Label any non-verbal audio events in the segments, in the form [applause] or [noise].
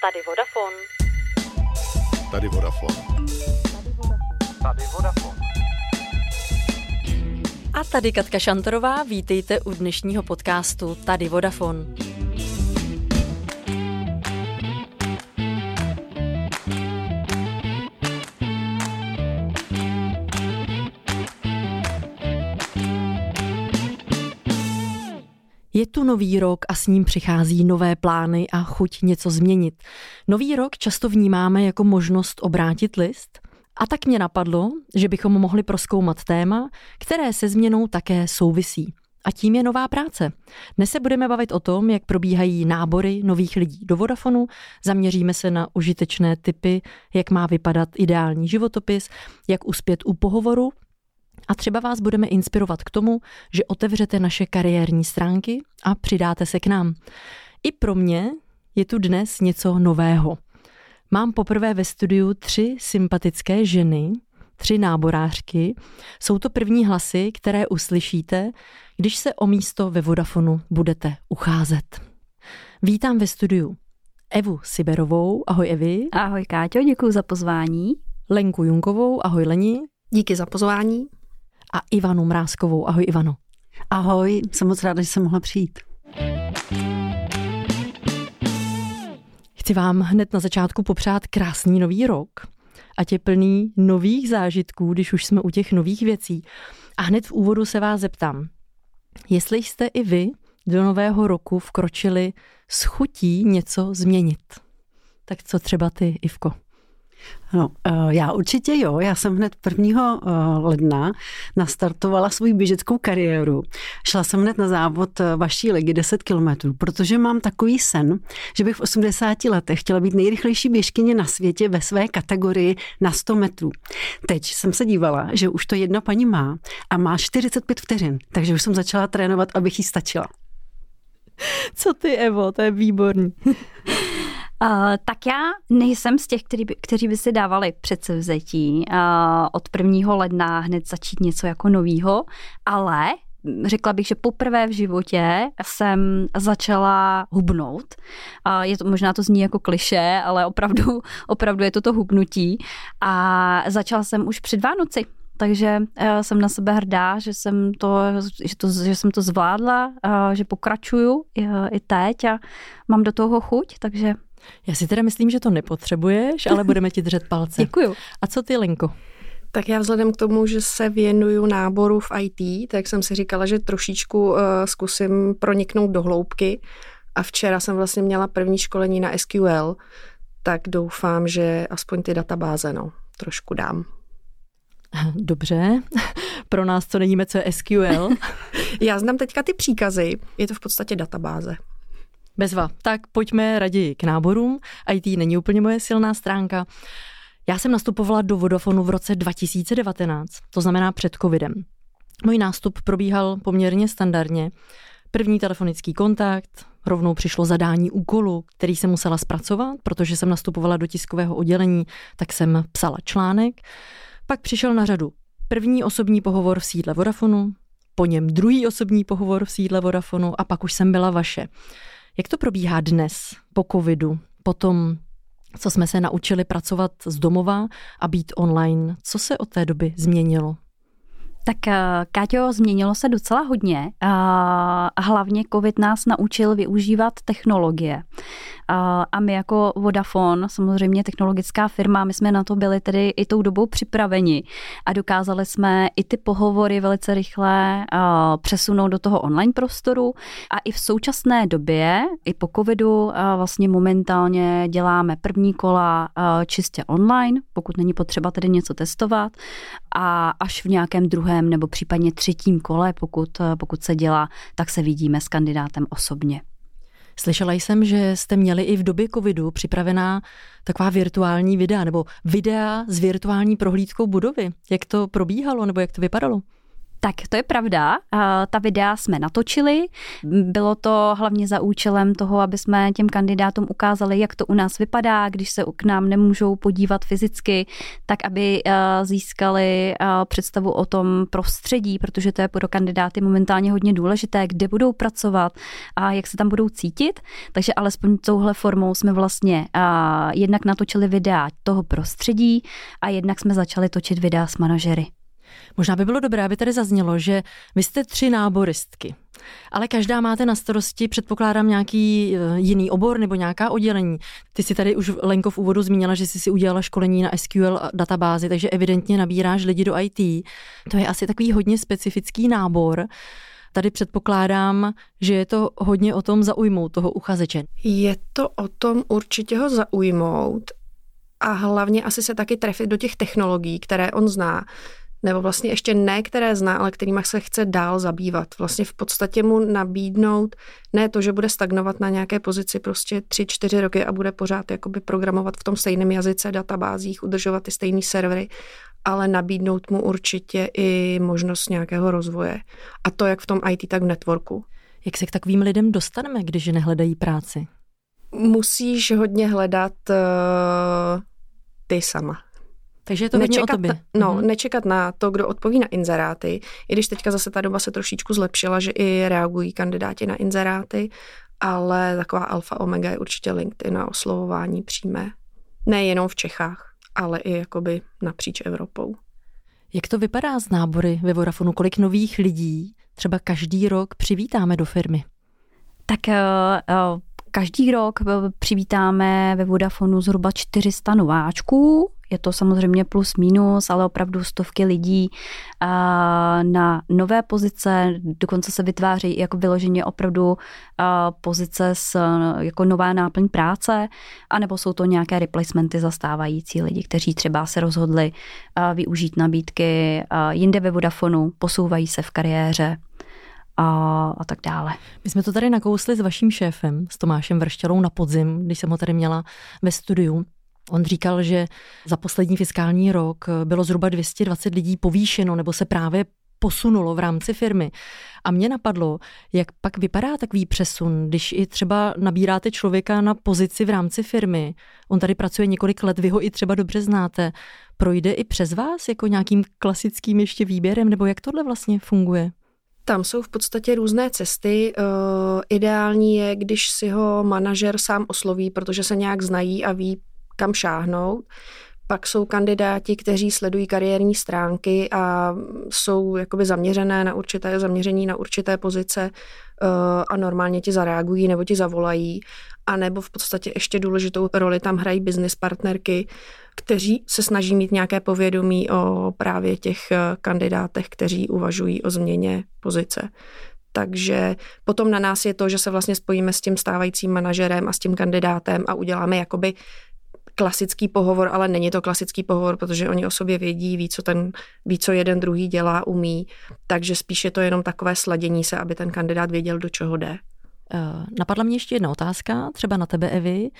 Tady Vodafone. Tady Vodafone. Tady Vodafone. A tady Katka Šantorová, vítejte u dnešního podcastu Tady Vodafone. Tu nový rok a s ním přichází nové plány a chuť něco změnit. Nový rok často vnímáme jako možnost obrátit list a tak mě napadlo, že bychom mohli proskoumat téma, které se změnou také souvisí. A tím je nová práce. Dnes se budeme bavit o tom, jak probíhají nábory nových lidí do Vodafonu, zaměříme se na užitečné typy, jak má vypadat ideální životopis, jak uspět u pohovoru a třeba vás budeme inspirovat k tomu, že otevřete naše kariérní stránky a přidáte se k nám. I pro mě je tu dnes něco nového. Mám poprvé ve studiu tři sympatické ženy, tři náborářky. Jsou to první hlasy, které uslyšíte, když se o místo ve Vodafonu budete ucházet. Vítám ve studiu Evu Siberovou, ahoj Evi. Ahoj Káťo, děkuji za pozvání. Lenku Junkovou, ahoj Leni. Díky za pozvání a Ivanu Mrázkovou. Ahoj Ivano. Ahoj, jsem moc ráda, že jsem mohla přijít. Chci vám hned na začátku popřát krásný nový rok, ať je plný nových zážitků, když už jsme u těch nových věcí. A hned v úvodu se vás zeptám, jestli jste i vy do nového roku vkročili s chutí něco změnit. Tak co třeba ty, Ivko? No, eh, já určitě jo. Já jsem hned 1. Eh, ledna nastartovala svou běžeckou kariéru. Šla jsem hned na závod eh, vaší ligy 10 kilometrů, protože mám takový sen, že bych v 80 letech chtěla být nejrychlejší běžkyně na světě ve své kategorii na 100 metrů. Teď jsem se dívala, že už to jedna paní má a má 45 vteřin, takže už jsem začala trénovat, abych jí stačila. Co ty, Evo, to je výborný. [laughs] Uh, tak já nejsem z těch, který by, kteří by si dávali předsevzetí uh, od 1. ledna hned začít něco jako novýho, ale řekla bych, že poprvé v životě jsem začala hubnout. A je to, možná to zní jako kliše, ale opravdu, [laughs] opravdu je to to hubnutí. A začala jsem už před Vánoci. Takže jsem na sebe hrdá, že jsem to, že to, že jsem to zvládla, že pokračuju i teď a mám do toho chuť, takže já si teda myslím, že to nepotřebuješ, ale budeme ti držet palce. [laughs] Děkuju. A co ty, Lenko? Tak já vzhledem k tomu, že se věnuju náboru v IT, tak jsem si říkala, že trošičku uh, zkusím proniknout do hloubky. A včera jsem vlastně měla první školení na SQL, tak doufám, že aspoň ty databáze, no, trošku dám. [laughs] Dobře, [laughs] pro nás, co nevíme, co je SQL. já znám teďka ty příkazy, je to v podstatě databáze. Bezva. Tak pojďme raději k náborům. IT není úplně moje silná stránka. Já jsem nastupovala do Vodafonu v roce 2019, to znamená před covidem. Můj nástup probíhal poměrně standardně. První telefonický kontakt, rovnou přišlo zadání úkolu, který jsem musela zpracovat, protože jsem nastupovala do tiskového oddělení, tak jsem psala článek. Pak přišel na řadu první osobní pohovor v sídle Vodafonu, po něm druhý osobní pohovor v sídle Vodafonu a pak už jsem byla vaše. Jak to probíhá dnes po covidu, po tom, co jsme se naučili pracovat z domova a být online? Co se od té doby změnilo? Tak eh, Káťo, změnilo se docela hodně. A hlavně COVID nás naučil využívat technologie. A my jako Vodafone, samozřejmě technologická firma, my jsme na to byli tedy i tou dobou připraveni a dokázali jsme i ty pohovory velice rychle přesunout do toho online prostoru a i v současné době, i po covidu, vlastně momentálně děláme první kola čistě online, pokud není potřeba tedy něco testovat a až v nějakém druhém nebo případně třetím kole, pokud, pokud se dělá, tak se vidíme s kandidátem osobně. Slyšela jsem, že jste měli i v době covidu připravená taková virtuální videa nebo videa s virtuální prohlídkou budovy. Jak to probíhalo nebo jak to vypadalo? Tak to je pravda. Ta videa jsme natočili. Bylo to hlavně za účelem toho, aby jsme těm kandidátům ukázali, jak to u nás vypadá, když se k nám nemůžou podívat fyzicky, tak aby získali představu o tom prostředí, protože to je pro kandidáty momentálně hodně důležité, kde budou pracovat a jak se tam budou cítit. Takže alespoň touhle formou jsme vlastně jednak natočili videa toho prostředí a jednak jsme začali točit videa s manažery. Možná by bylo dobré, aby tady zaznělo, že vy jste tři náboristky, ale každá máte na starosti, předpokládám, nějaký eh, jiný obor nebo nějaká oddělení. Ty si tady už Lenko v úvodu zmínila, že jsi si udělala školení na SQL databázi, takže evidentně nabíráš lidi do IT. To je asi takový hodně specifický nábor. Tady předpokládám, že je to hodně o tom zaujmout toho uchazeče. Je to o tom určitě ho zaujmout a hlavně asi se taky trefit do těch technologií, které on zná nebo vlastně ještě ne, které zná, ale kterými se chce dál zabývat. Vlastně v podstatě mu nabídnout ne to, že bude stagnovat na nějaké pozici prostě tři, čtyři roky a bude pořád jakoby programovat v tom stejném jazyce, databázích, udržovat ty stejné servery, ale nabídnout mu určitě i možnost nějakého rozvoje. A to jak v tom IT, tak v networku. Jak se k takovým lidem dostaneme, když nehledají práci? Musíš hodně hledat uh, ty sama. Takže je to hodně nečekat, o tobě. No, mm-hmm. nečekat na to, kdo odpoví na inzeráty, i když teďka zase ta doba se trošičku zlepšila, že i reagují kandidáti na inzeráty, ale taková alfa omega je určitě LinkedIn na oslovování přímé. Nejenom v Čechách, ale i jakoby napříč Evropou. Jak to vypadá z nábory ve Vodafonu? Kolik nových lidí třeba každý rok přivítáme do firmy? Tak uh, uh, každý rok přivítáme ve Vodafonu zhruba 400 nováčků, je to samozřejmě plus minus, ale opravdu stovky lidí na nové pozice, dokonce se vytváří jako vyloženě opravdu pozice s jako nová náplň práce, anebo jsou to nějaké replacementy zastávající lidi, kteří třeba se rozhodli využít nabídky jinde ve Vodafonu, posouvají se v kariéře a, a tak dále. My jsme to tady nakousli s vaším šéfem, s Tomášem Vrštělou na podzim, když jsem ho tady měla ve studiu. On říkal, že za poslední fiskální rok bylo zhruba 220 lidí povýšeno nebo se právě posunulo v rámci firmy. A mě napadlo, jak pak vypadá takový přesun, když i třeba nabíráte člověka na pozici v rámci firmy. On tady pracuje několik let, vy ho i třeba dobře znáte. Projde i přes vás jako nějakým klasickým ještě výběrem, nebo jak tohle vlastně funguje? Tam jsou v podstatě různé cesty. Uh, ideální je, když si ho manažer sám osloví, protože se nějak znají a ví, kam šáhnout. Pak jsou kandidáti, kteří sledují kariérní stránky a jsou jakoby zaměřené na určité zaměření na určité pozice uh, a normálně ti zareagují nebo ti zavolají. A nebo v podstatě ještě důležitou roli tam hrají business partnerky, kteří se snaží mít nějaké povědomí o právě těch uh, kandidátech, kteří uvažují o změně pozice. Takže potom na nás je to, že se vlastně spojíme s tím stávajícím manažerem a s tím kandidátem a uděláme jakoby klasický pohovor, ale není to klasický pohovor, protože oni o sobě vědí, ví, co, ten, ví, co jeden druhý dělá, umí, takže spíš je to jenom takové sladění se, aby ten kandidát věděl, do čeho jde. Uh, napadla mě ještě jedna otázka, třeba na tebe, Evi.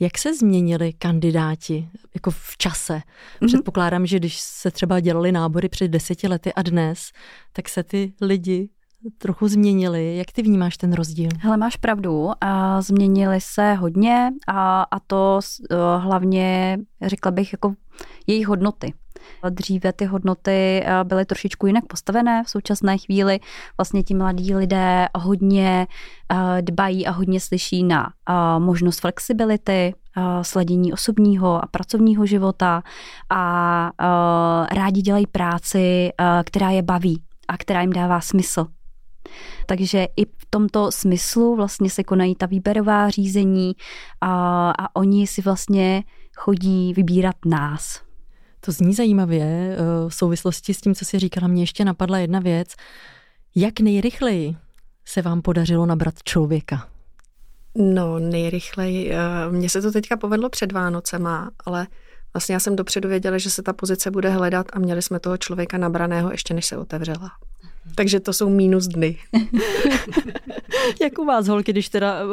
Jak se změnili kandidáti jako v čase? Mm-hmm. Předpokládám, že když se třeba dělali nábory před deseti lety a dnes, tak se ty lidi trochu změnily. Jak ty vnímáš ten rozdíl? Hele, máš pravdu. A změnily se hodně a, a to uh, hlavně, řekla bych, jako jejich hodnoty. Dříve ty hodnoty byly trošičku jinak postavené. V současné chvíli vlastně ti mladí lidé hodně dbají a hodně slyší na možnost flexibility, sledění osobního a pracovního života a rádi dělají práci, která je baví a která jim dává smysl. Takže i v tomto smyslu vlastně se konají ta výběrová řízení a, a oni si vlastně chodí vybírat nás. To zní zajímavě. Eh, v souvislosti s tím, co si říkala, mě ještě napadla jedna věc. Jak nejrychleji se vám podařilo nabrat člověka? No, nejrychleji. Eh, mně se to teďka povedlo před Vánocema, ale vlastně já jsem dopředu věděla, že se ta pozice bude hledat a měli jsme toho člověka nabraného ještě než se otevřela. Takže to jsou mínus dny. [laughs] Jak u vás, holky, když teda eh,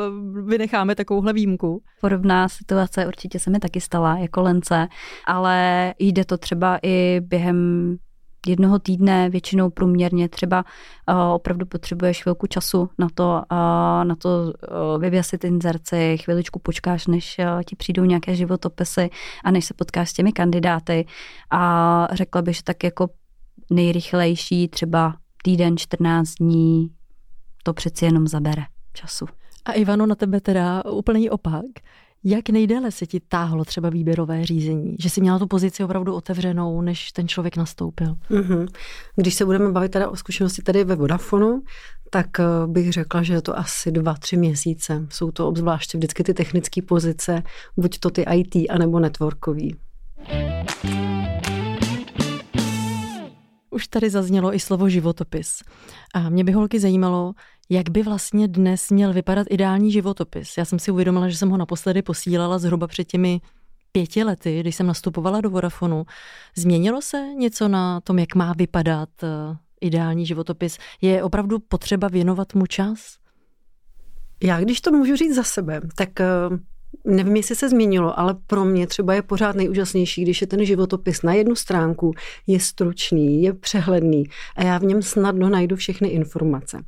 vynecháme takovouhle výjimku? Podobná situace určitě se mi taky stala jako Lence, ale jde to třeba i během jednoho týdne, většinou průměrně třeba uh, opravdu potřebuješ chvilku času na to, uh, na to uh, vyvěsit inzerci, chviličku počkáš, než uh, ti přijdou nějaké životopisy a než se potkáš s těmi kandidáty a řekla bych, že tak jako nejrychlejší třeba týden, 14 dní, to přeci jenom zabere času. A Ivano, na tebe teda úplný opak. Jak nejdéle se ti táhlo třeba výběrové řízení? Že jsi měla tu pozici opravdu otevřenou, než ten člověk nastoupil? Mm-hmm. Když se budeme bavit teda o zkušenosti tady ve Vodafonu, tak eh, bych řekla, že je to asi dva, tři měsíce. Jsou to obzvláště vždycky ty technické pozice, buď to ty IT, anebo networkový. Už tady zaznělo i slovo životopis. A mě by holky zajímalo, jak by vlastně dnes měl vypadat ideální životopis. Já jsem si uvědomila, že jsem ho naposledy posílala zhruba před těmi pěti lety, když jsem nastupovala do Vodafonu. Změnilo se něco na tom, jak má vypadat eh, ideální životopis? Je opravdu potřeba věnovat mu čas? Já, když to můžu říct za sebe, tak eh, nevím, jestli se změnilo, ale pro mě třeba je pořád nejúžasnější, když je ten životopis na jednu stránku, je stručný, je přehledný a já v něm snadno najdu všechny informace.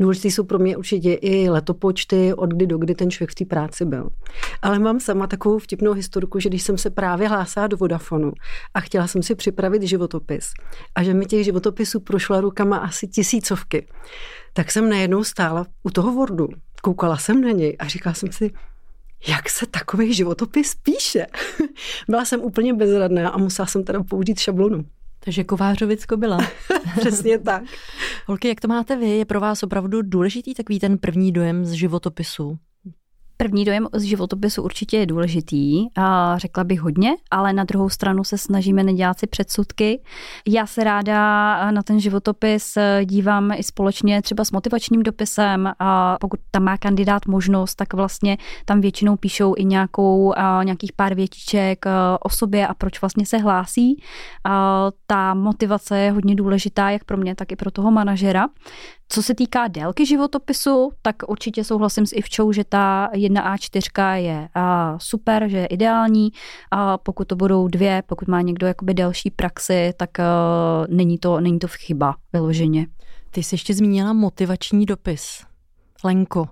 Důležité jsou pro mě určitě i letopočty, od kdy do kdy ten člověk v té práci byl. Ale mám sama takovou vtipnou historku, že když jsem se právě hlásila do Vodafonu a chtěla jsem si připravit životopis a že mi těch životopisů prošla rukama asi tisícovky, tak jsem najednou stála u toho Wordu, koukala jsem na něj a říkala jsem si, jak se takový životopis píše. [laughs] Byla jsem úplně bezradná a musela jsem teda použít šablonu. Takže Kovářovicko byla. [laughs] Přesně tak. Holky, jak to máte vy? Je pro vás opravdu důležitý takový ten první dojem z životopisu? První dojem z životopisu určitě je důležitý, a řekla bych hodně, ale na druhou stranu se snažíme nedělat si předsudky. Já se ráda na ten životopis dívám i společně třeba s motivačním dopisem. A pokud tam má kandidát možnost, tak vlastně tam většinou píšou i nějakou, nějakých pár větiček o sobě a proč vlastně se hlásí. A ta motivace je hodně důležitá jak pro mě, tak i pro toho manažera. Co se týká délky životopisu, tak určitě souhlasím s Ivčou, že ta 1A4 je super, že je ideální. A pokud to budou dvě, pokud má někdo jakoby delší praxi, tak není to, není to chyba vyloženě. Ty jsi ještě zmínila motivační dopis. Lenko,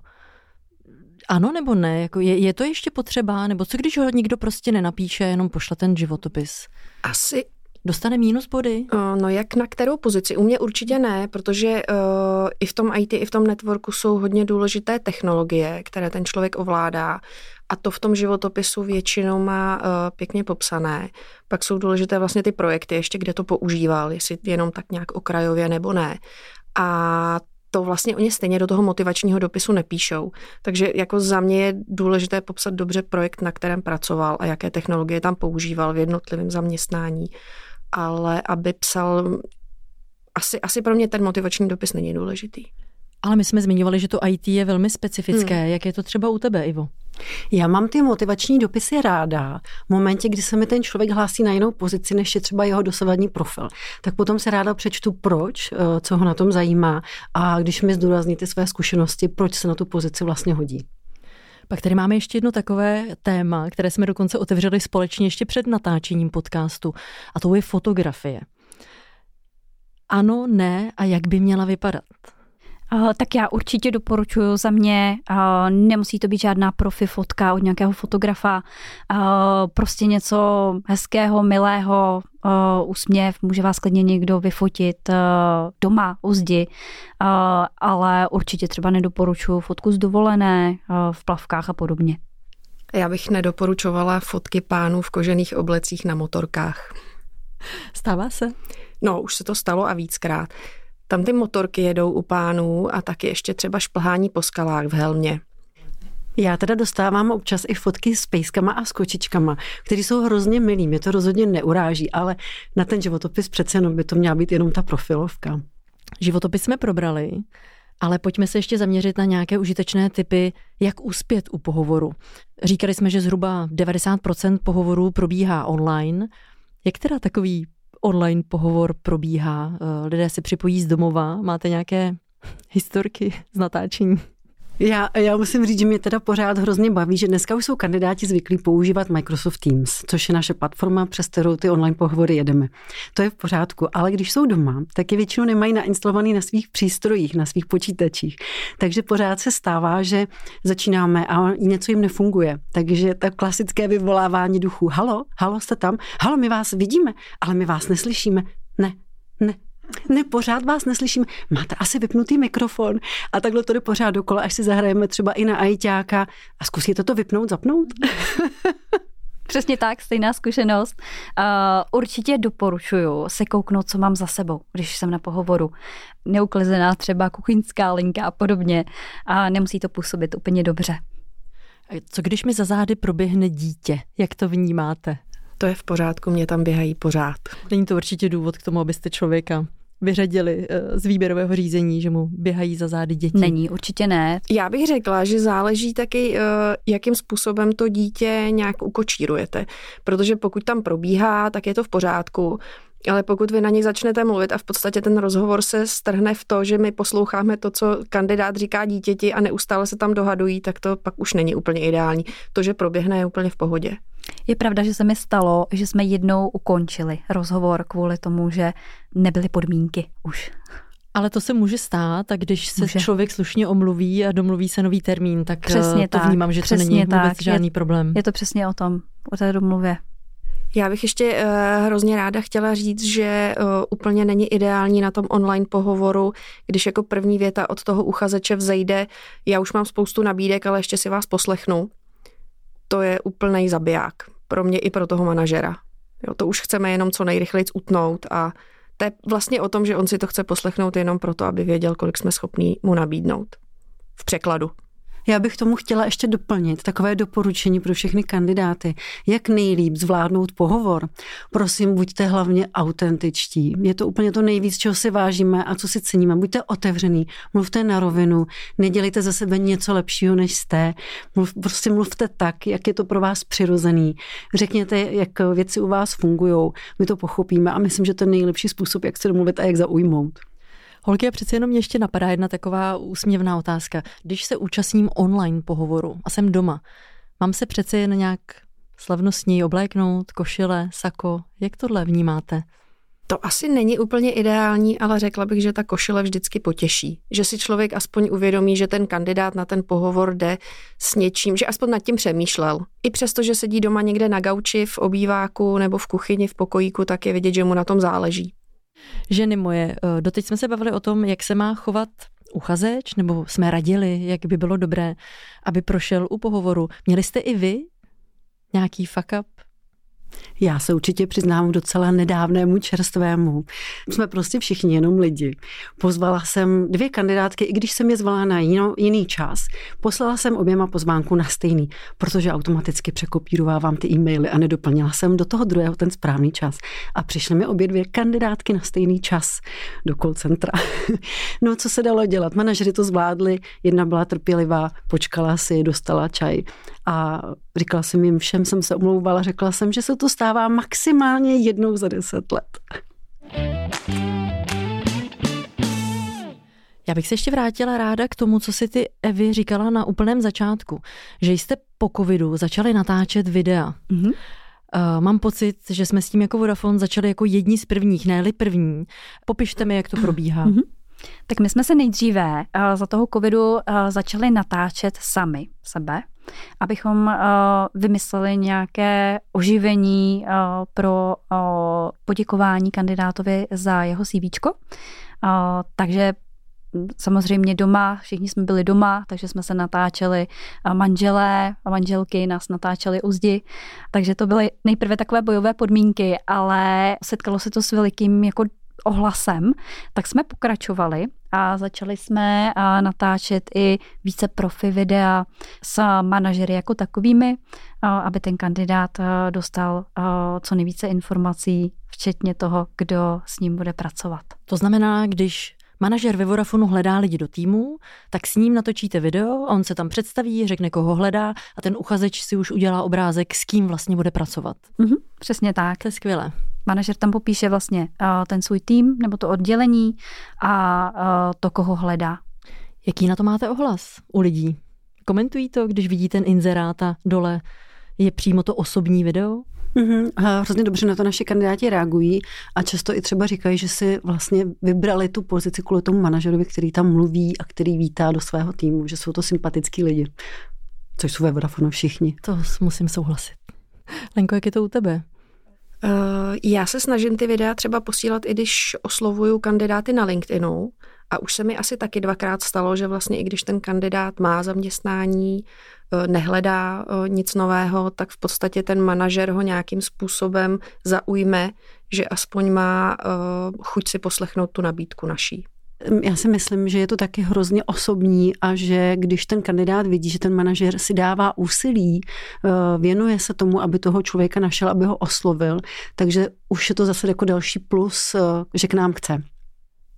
ano nebo ne? Jako je, je to ještě potřeba? Nebo co když ho nikdo prostě nenapíše, jenom pošle ten životopis? Asi Dostane mínus body? No jak na kterou pozici? U mě určitě ne, protože uh, i v tom IT, i v tom networku jsou hodně důležité technologie, které ten člověk ovládá a to v tom životopisu většinou má uh, pěkně popsané. Pak jsou důležité vlastně ty projekty, ještě kde to používal, jestli jenom tak nějak okrajově nebo ne. A to vlastně oni stejně do toho motivačního dopisu nepíšou. Takže jako za mě je důležité popsat dobře projekt, na kterém pracoval a jaké technologie tam používal v jednotlivém zaměstnání ale aby psal, asi, asi pro mě ten motivační dopis není důležitý. Ale my jsme zmiňovali, že to IT je velmi specifické. Hmm. Jak je to třeba u tebe, Ivo? Já mám ty motivační dopisy ráda. V momentě, kdy se mi ten člověk hlásí na jinou pozici, než je třeba jeho dosavadní profil, tak potom se ráda přečtu, proč, eh, co ho na tom zajímá a když mi zdůrazní ty své zkušenosti, proč se na tu pozici vlastně hodí. Pak tady máme ještě jedno takové téma, které jsme dokonce otevřeli společně ještě před natáčením podcastu, a to je fotografie. Ano, ne a jak by měla vypadat? Tak já určitě doporučuji za mě, nemusí to být žádná profi fotka od nějakého fotografa, prostě něco hezkého, milého, úsměv, může vás klidně někdo vyfotit doma u zdi, ale určitě třeba nedoporučuji fotku z dovolené v plavkách a podobně. Já bych nedoporučovala fotky pánů v kožených oblecích na motorkách. Stává se? No, už se to stalo a víckrát. Tam ty motorky jedou u pánů a taky ještě třeba šplhání po skalách v helmě. Já teda dostávám občas i fotky s pejskama a s kočičkama, které jsou hrozně milí. Mě to rozhodně neuráží, ale na ten životopis přece jenom by to měla být jenom ta profilovka. Životopis jsme probrali, ale pojďme se ještě zaměřit na nějaké užitečné typy, jak uspět u pohovoru. Říkali jsme, že zhruba 90% pohovorů probíhá online. Jak teda takový online pohovor probíhá? Eh, lidé se připojí z domova? Máte nějaké historky z natáčení? Já, já musím říct, že mě teda pořád hrozně baví, že dneska už jsou kandidáti zvyklí používat Microsoft Teams, což je naše platforma, přes kterou ty online pohovory jedeme. To je v pořádku, ale když jsou doma, tak je většinou nemají nainstalovaný na svých přístrojích, na svých počítačích. Takže pořád se stává, že začínáme a něco jim nefunguje. Takže to klasické vyvolávání duchů. Halo, halo, jste tam? Halo, my vás vidíme, ale my vás neslyšíme. Ne, ne, pořád vás neslyším. Máte asi vypnutý mikrofon a takhle to jde pořád dokola, až si zahrajeme třeba i na ajťáka a zkusíte to vypnout, zapnout? [laughs] Přesně tak, stejná zkušenost. Uh, určitě doporučuju se kouknout, co mám za sebou, když jsem na pohovoru. Neuklizená třeba kuchyňská linka a podobně. A nemusí to působit úplně dobře. Co když mi za zády proběhne dítě? Jak to vnímáte? To je v pořádku, mě tam běhají pořád. Není to určitě důvod k tomu, abyste člověka vyřadili eh, z výběrového řízení, že mu běhají za zády děti? Není, určitě ne. Já bych řekla, že záleží taky, eh, jakým způsobem to dítě nějak ukočírujete. Protože pokud tam probíhá, tak je to v pořádku. Ale pokud vy na něj začnete mluvit a v podstatě ten rozhovor se strhne v to, že my posloucháme to, co kandidát říká dítěti a neustále se tam dohadují, tak to pak už není úplně ideální. To, že proběhne, je úplně v pohodě. Je pravda, že se mi stalo, že jsme jednou ukončili rozhovor kvůli tomu, že nebyly podmínky už. Ale to se může stát, a když se může. člověk slušně omluví a domluví se nový termín, tak přesně to tak, vnímám, že to není tak. vůbec žádný je, problém. Je to přesně o tom, o té domluvě. Já bych ještě uh, hrozně ráda chtěla říct, že uh, úplně není ideální na tom online pohovoru, když jako první věta od toho uchazeče vzejde, já už mám spoustu nabídek, ale ještě si vás poslechnu. To je úplný zabiják. Pro mě i pro toho manažera. Jo, to už chceme jenom co nejrychleji utnout a to je vlastně o tom, že on si to chce poslechnout jenom proto, aby věděl, kolik jsme schopní mu nabídnout. V překladu. Já bych tomu chtěla ještě doplnit takové doporučení pro všechny kandidáty, jak nejlíp zvládnout pohovor. Prosím, buďte hlavně autentičtí. Je to úplně to nejvíc, čeho si vážíme a co si ceníme. Buďte otevřený, mluvte na rovinu, nedělejte za sebe něco lepšího, než jste. Mluv, prostě mluvte tak, jak je to pro vás přirozený. Řekněte, jak věci u vás fungují. My to pochopíme a myslím, že to je nejlepší způsob, jak se domluvit a jak zaujmout. Holky, a přeci jenom mě ještě napadá jedna taková úsměvná otázka. Když se účastním online pohovoru a jsem doma, mám se přece jen nějak slavnostněji obléknout, košile, sako, jak tohle vnímáte? To asi není úplně ideální, ale řekla bych, že ta košile vždycky potěší. Že si člověk aspoň uvědomí, že ten kandidát na ten pohovor jde s něčím, že aspoň nad tím přemýšlel. I přesto, že sedí doma někde na gauči, v obýváku nebo v kuchyni, v pokojíku, tak je vidět, že mu na tom záleží. Ženy moje, eh, doteď jsme se bavili o tom, jak se má chovat uchazeč, nebo jsme radili, jak by bylo dobré, aby prošel u pohovoru. Měli jste i vy nějaký fuck up? Já se určitě přiznám docela nedávnému čerstvému. Jsme prostě všichni jenom lidi. Pozvala jsem dvě kandidátky, i když jsem je zvala na jinou, jiný čas. Poslala jsem oběma pozvánku na stejný, protože automaticky překopírovávám ty e-maily a nedoplnila jsem do toho druhého ten správný čas. A přišly mi obě dvě kandidátky na stejný čas do call centra. [laughs] no, co se dalo dělat? Manažery to zvládli, jedna byla trpělivá, počkala si, dostala čaj a říkala jsem jim všem, jsem se omlouvala, řekla jsem, že se to stává maximálně jednou za deset let. Já bych se ještě vrátila ráda k tomu, co si ty Evi říkala na úplném začátku, že jste po covidu začali natáčet videa. Mm-hmm. Uh, mám pocit, že jsme s tím jako Vodafone začali jako jedni z prvních, ne první. Popište mi, jak to probíhá. Mm-hmm. Tak my jsme se nejdříve uh, za toho covidu uh, začali natáčet sami sebe abychom uh, vymysleli nějaké oživení uh, pro uh, poděkování kandidátovi za jeho CV. Takže samozřejmě doma, všichni jsme byli doma, takže jsme se natáčeli manželé a manželky nás natáčeli uzdi, takže to byly nejprve takové bojové podmínky, ale setkalo se to s velikým jako ohlasem, tak jsme pokračovali a začali jsme natáčet i více profi videa s manažery jako takovými, aby ten kandidát dostal co nejvíce informací, včetně toho, kdo s ním bude pracovat. To znamená, když Manažer ve Vodafonu hledá lidi do týmu, tak s ním natočíte video, on se tam představí, řekne, koho hledá a ten uchazeč si už udělá obrázek, s kým vlastně bude pracovat. Mm-hmm, přesně tak. To je skvělé. Manažer tam popíše vlastně uh, ten svůj tým nebo to oddělení a uh, to, koho hledá. Jaký na to máte ohlas u lidí? Komentují to, když vidí ten inzerát a dole je přímo to osobní video? Mm-hmm. A hrozně dobře na to naši kandidáti reagují a často i třeba říkají, že si vlastně vybrali tu pozici kvůli tomu manažerovi, který tam mluví a který vítá do svého týmu, že jsou to sympatický lidi. Což jsou ve Vodafonu všichni. To musím souhlasit. Lenko, jak je to u tebe? Uh, já se snažím ty videa třeba posílat, i když oslovuju kandidáty na LinkedInu. A už se mi asi taky dvakrát stalo, že vlastně i když ten kandidát má zaměstnání, uh, nehledá uh, nic nového, tak v podstatě ten manažer ho nějakým způsobem zaujme, že aspoň má chuť si poslechnout tu nabídku naší. Já si myslím, že je to taky hrozně osobní a že když ten kandidát vidí, že ten manažer si dává úsilí, eh, věnuje se tomu, aby toho člověka našel, aby ho oslovil, takže už je to zase jako další plus, eh, že k nám chce.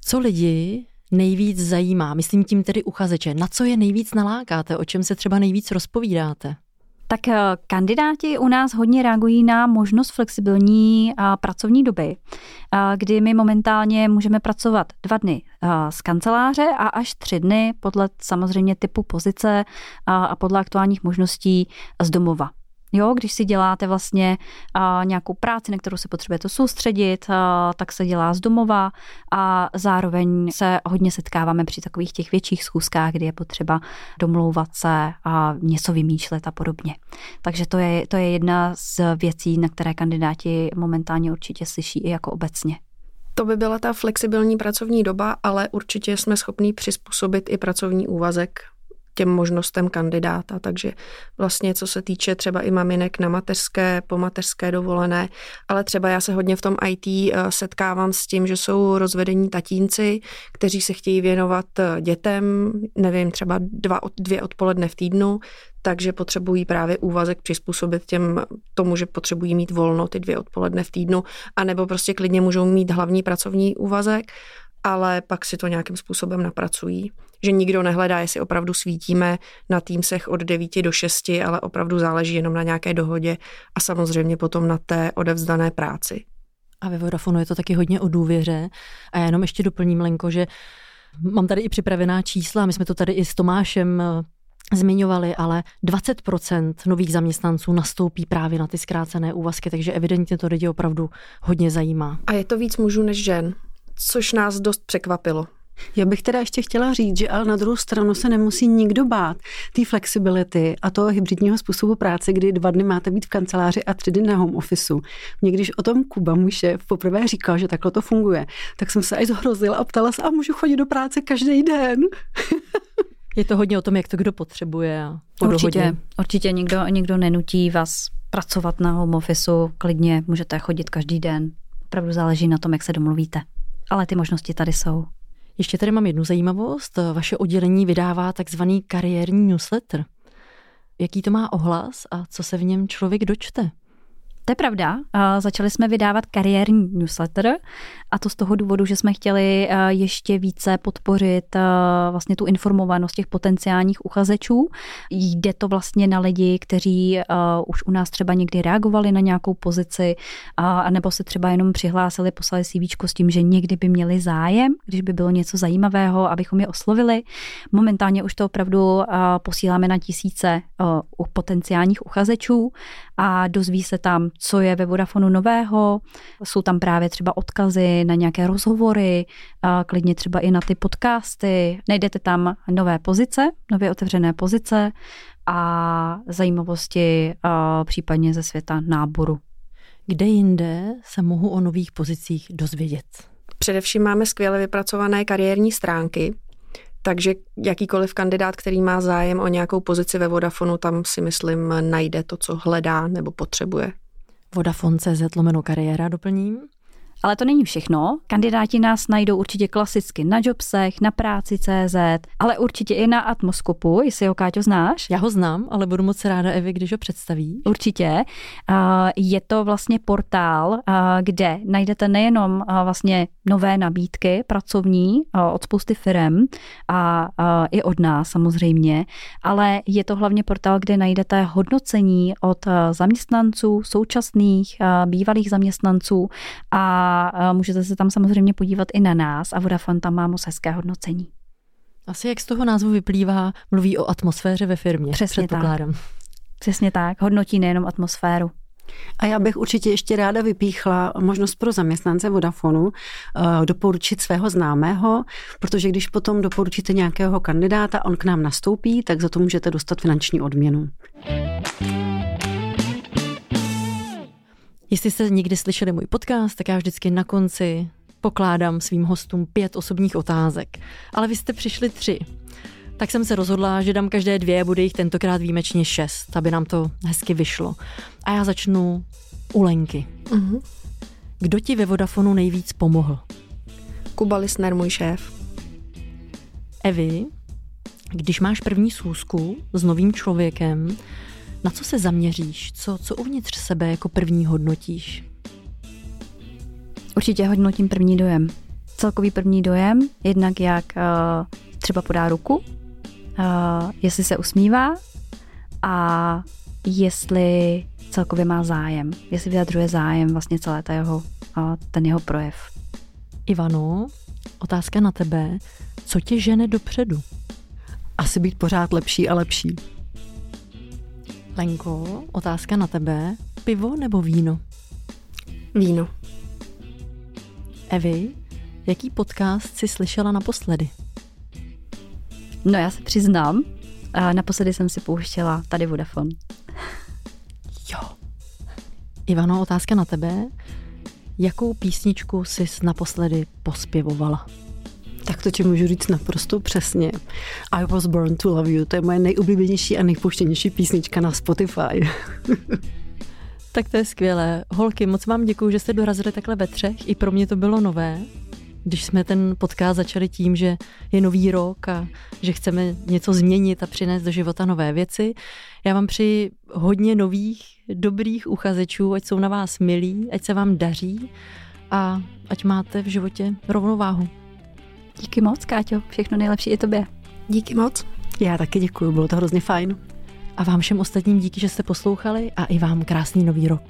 Co lidi nejvíc zajímá? Myslím tím tedy uchazeče. Na co je nejvíc nalákáte? O čem se třeba nejvíc rozpovídáte? Tak eh, kandidáti u nás hodně reagují na možnost flexibilní pracovní doby, kdy my momentálně můžeme pracovat dva dny z kanceláře a až tři dny podle samozřejmě typu pozice a podle aktuálních možností z domova. Jo, když si děláte vlastně a, nějakou práci, na kterou se potřebujete soustředit, a, tak se dělá z domova a zároveň se hodně setkáváme při takových těch větších schůzkách, kdy je potřeba domlouvat se a něco vymýšlet a podobně. Takže to je, to je jedna z věcí, na které kandidáti momentálně určitě slyší i jako obecně. To by byla ta flexibilní pracovní doba, ale určitě jsme schopní přizpůsobit i pracovní úvazek těm možnostem kandidáta. Takže vlastně co se týče třeba i maminek na mateřské, po mateřské dovolené, ale třeba já se hodně v tom IT eh, setkávám s tím, že jsou rozvedení tatínci, kteří se chtějí věnovat eh, dětem, nevím, třeba dva, dvě odpoledne v týdnu, takže potřebují právě úvazek přizpůsobit těm tomu, že potřebují mít volno ty dvě odpoledne v týdnu, anebo prostě klidně můžou mít hlavní pracovní úvazek ale pak si to nějakým způsobem napracují. Že nikdo nehledá, jestli opravdu svítíme na týmsech od 9 do 6, ale opravdu záleží jenom na nějaké dohodě a samozřejmě potom na té odevzdané práci. A ve Vodafonu je to taky hodně o důvěře. A já jenom ještě doplním, Lenko, že mám tady i připravená čísla, my jsme to tady i s Tomášem eh, zmiňovali, ale 20% nových zaměstnanců nastoupí právě na ty zkrácené úvazky, takže evidentně to lidi opravdu hodně zajímá. A je to víc mužů než žen což nás dost překvapilo. Já bych teda ještě chtěla říct, že ale na druhou stranu se nemusí nikdo bát té flexibility a toho hybridního způsobu práce, kdy dva dny máte být v kanceláři a tři dny na home officeu. Mě když o tom Kuba, můj šéf, poprvé říkal, že takhle to funguje, tak jsem se až zhrozila a ptala se, a můžu chodit do práce každý den. [laughs] Je to hodně o tom, jak to kdo potřebuje. A určitě, dohodě. určitě nikdo, nikdo nenutí vás pracovat na home officeu, klidně můžete chodit každý den. Opravdu záleží na tom, jak se domluvíte ale ty možnosti tady jsou. Ještě tady mám jednu zajímavost. Vaše oddělení vydává takzvaný kariérní newsletter. Jaký to má ohlas a co se v něm člověk dočte? To je pravda. Začali jsme vydávat kariérní newsletter a to z toho důvodu, že jsme chtěli ještě více podpořit vlastně tu informovanost těch potenciálních uchazečů. Jde to vlastně na lidi, kteří už u nás třeba někdy reagovali na nějakou pozici, a nebo se třeba jenom přihlásili, poslali CV s tím, že někdy by měli zájem, když by bylo něco zajímavého, abychom je oslovili. Momentálně už to opravdu posíláme na tisíce potenciálních uchazečů a dozví se tam, co je ve Vodafonu nového. Jsou tam právě třeba odkazy na nějaké rozhovory, klidně třeba i na ty podcasty. Najdete tam nové pozice, nově otevřené pozice a zajímavosti případně ze světa náboru. Kde jinde se mohu o nových pozicích dozvědět? Především máme skvěle vypracované kariérní stránky, takže jakýkoliv kandidát, který má zájem o nějakou pozici ve Vodafonu, tam si myslím najde to, co hledá nebo potřebuje. Vodafone.cz lomeno kariéra doplním. Ale to není všechno. Kandidáti nás najdou určitě klasicky na Jobsech, na práci CZ, ale určitě i na Atmoskopu, jestli ho Káťo znáš. Já ho znám, ale budu moc ráda, Evi, když ho představí. Určitě. Je to vlastně portál, kde najdete nejenom vlastně nové nabídky pracovní od spousty firm a i od nás samozřejmě, ale je to hlavně portál, kde najdete hodnocení od zaměstnanců, současných, bývalých zaměstnanců a můžete se tam samozřejmě podívat i na nás a Vodafone tam má moc hezké hodnocení. Asi jak z toho názvu vyplývá, mluví o atmosféře ve firmě. Přesně tak. Přesně tak, hodnotí nejenom atmosféru. A já bych určitě ještě ráda vypíchla možnost pro zaměstnance Vodafonu eh, doporučit svého známého, protože když potom doporučíte nějakého kandidáta, on k nám nastoupí, tak za to můžete dostat finanční odměnu. Jestli jste někdy slyšeli můj podcast, tak já vždycky na konci pokládám svým hostům pět osobních otázek. Ale vy jste přišli tři. Tak jsem se rozhodla, že dám každé dvě, bude jich tentokrát výjimečně šest, aby nám to hezky vyšlo. A já začnu u Lenky. Mhm. Kdo ti ve Vodafonu nejvíc pomohl? Kuba Lisner, můj šéf. Evi, když máš první schůzku s novým člověkem, na co se zaměříš? Co, co uvnitř sebe jako první hodnotíš? Určitě hodnotím první dojem. Celkový první dojem, jednak jak uh, třeba podá ruku, uh, jestli se usmívá a jestli celkově má zájem, jestli vyjadřuje zájem vlastně celé ta jeho, uh, ten jeho projev. Ivano, otázka na tebe. Co tě žene dopředu? Asi být pořád lepší a lepší. Lenko, otázka na tebe. Pivo nebo víno? Víno. Evi, jaký podcast jsi slyšela naposledy? No já se přiznám, uh, naposledy jsem si pouštěla tady Vodafone. Jo. Ivano, otázka na tebe. Jakou písničku jsi naposledy pospěvovala? Tak to ti můžu říct naprosto přesně. I was born to love you, to je moje nejoblíbenější a nejpouštěnější písnička na Spotify. [laughs] Tak to je skvělé. Holky, moc vám děkuji, že jste dorazili takhle ve třech. I pro mě to bylo nové, když jsme ten podcast začali tím, že je nový rok a že chceme něco změnit a přinést do života nové věci. Já vám přeji hodně nových, dobrých uchazečů, ať jsou na vás milí, ať se vám daří a ať máte v životě rovnováhu. Díky moc, Káťo, všechno nejlepší i tobě. Díky moc. Já taky děkuji, bylo to hrozně fajn. A vám všem ostatním díky, že jste poslouchali a i vám krásný nový rok.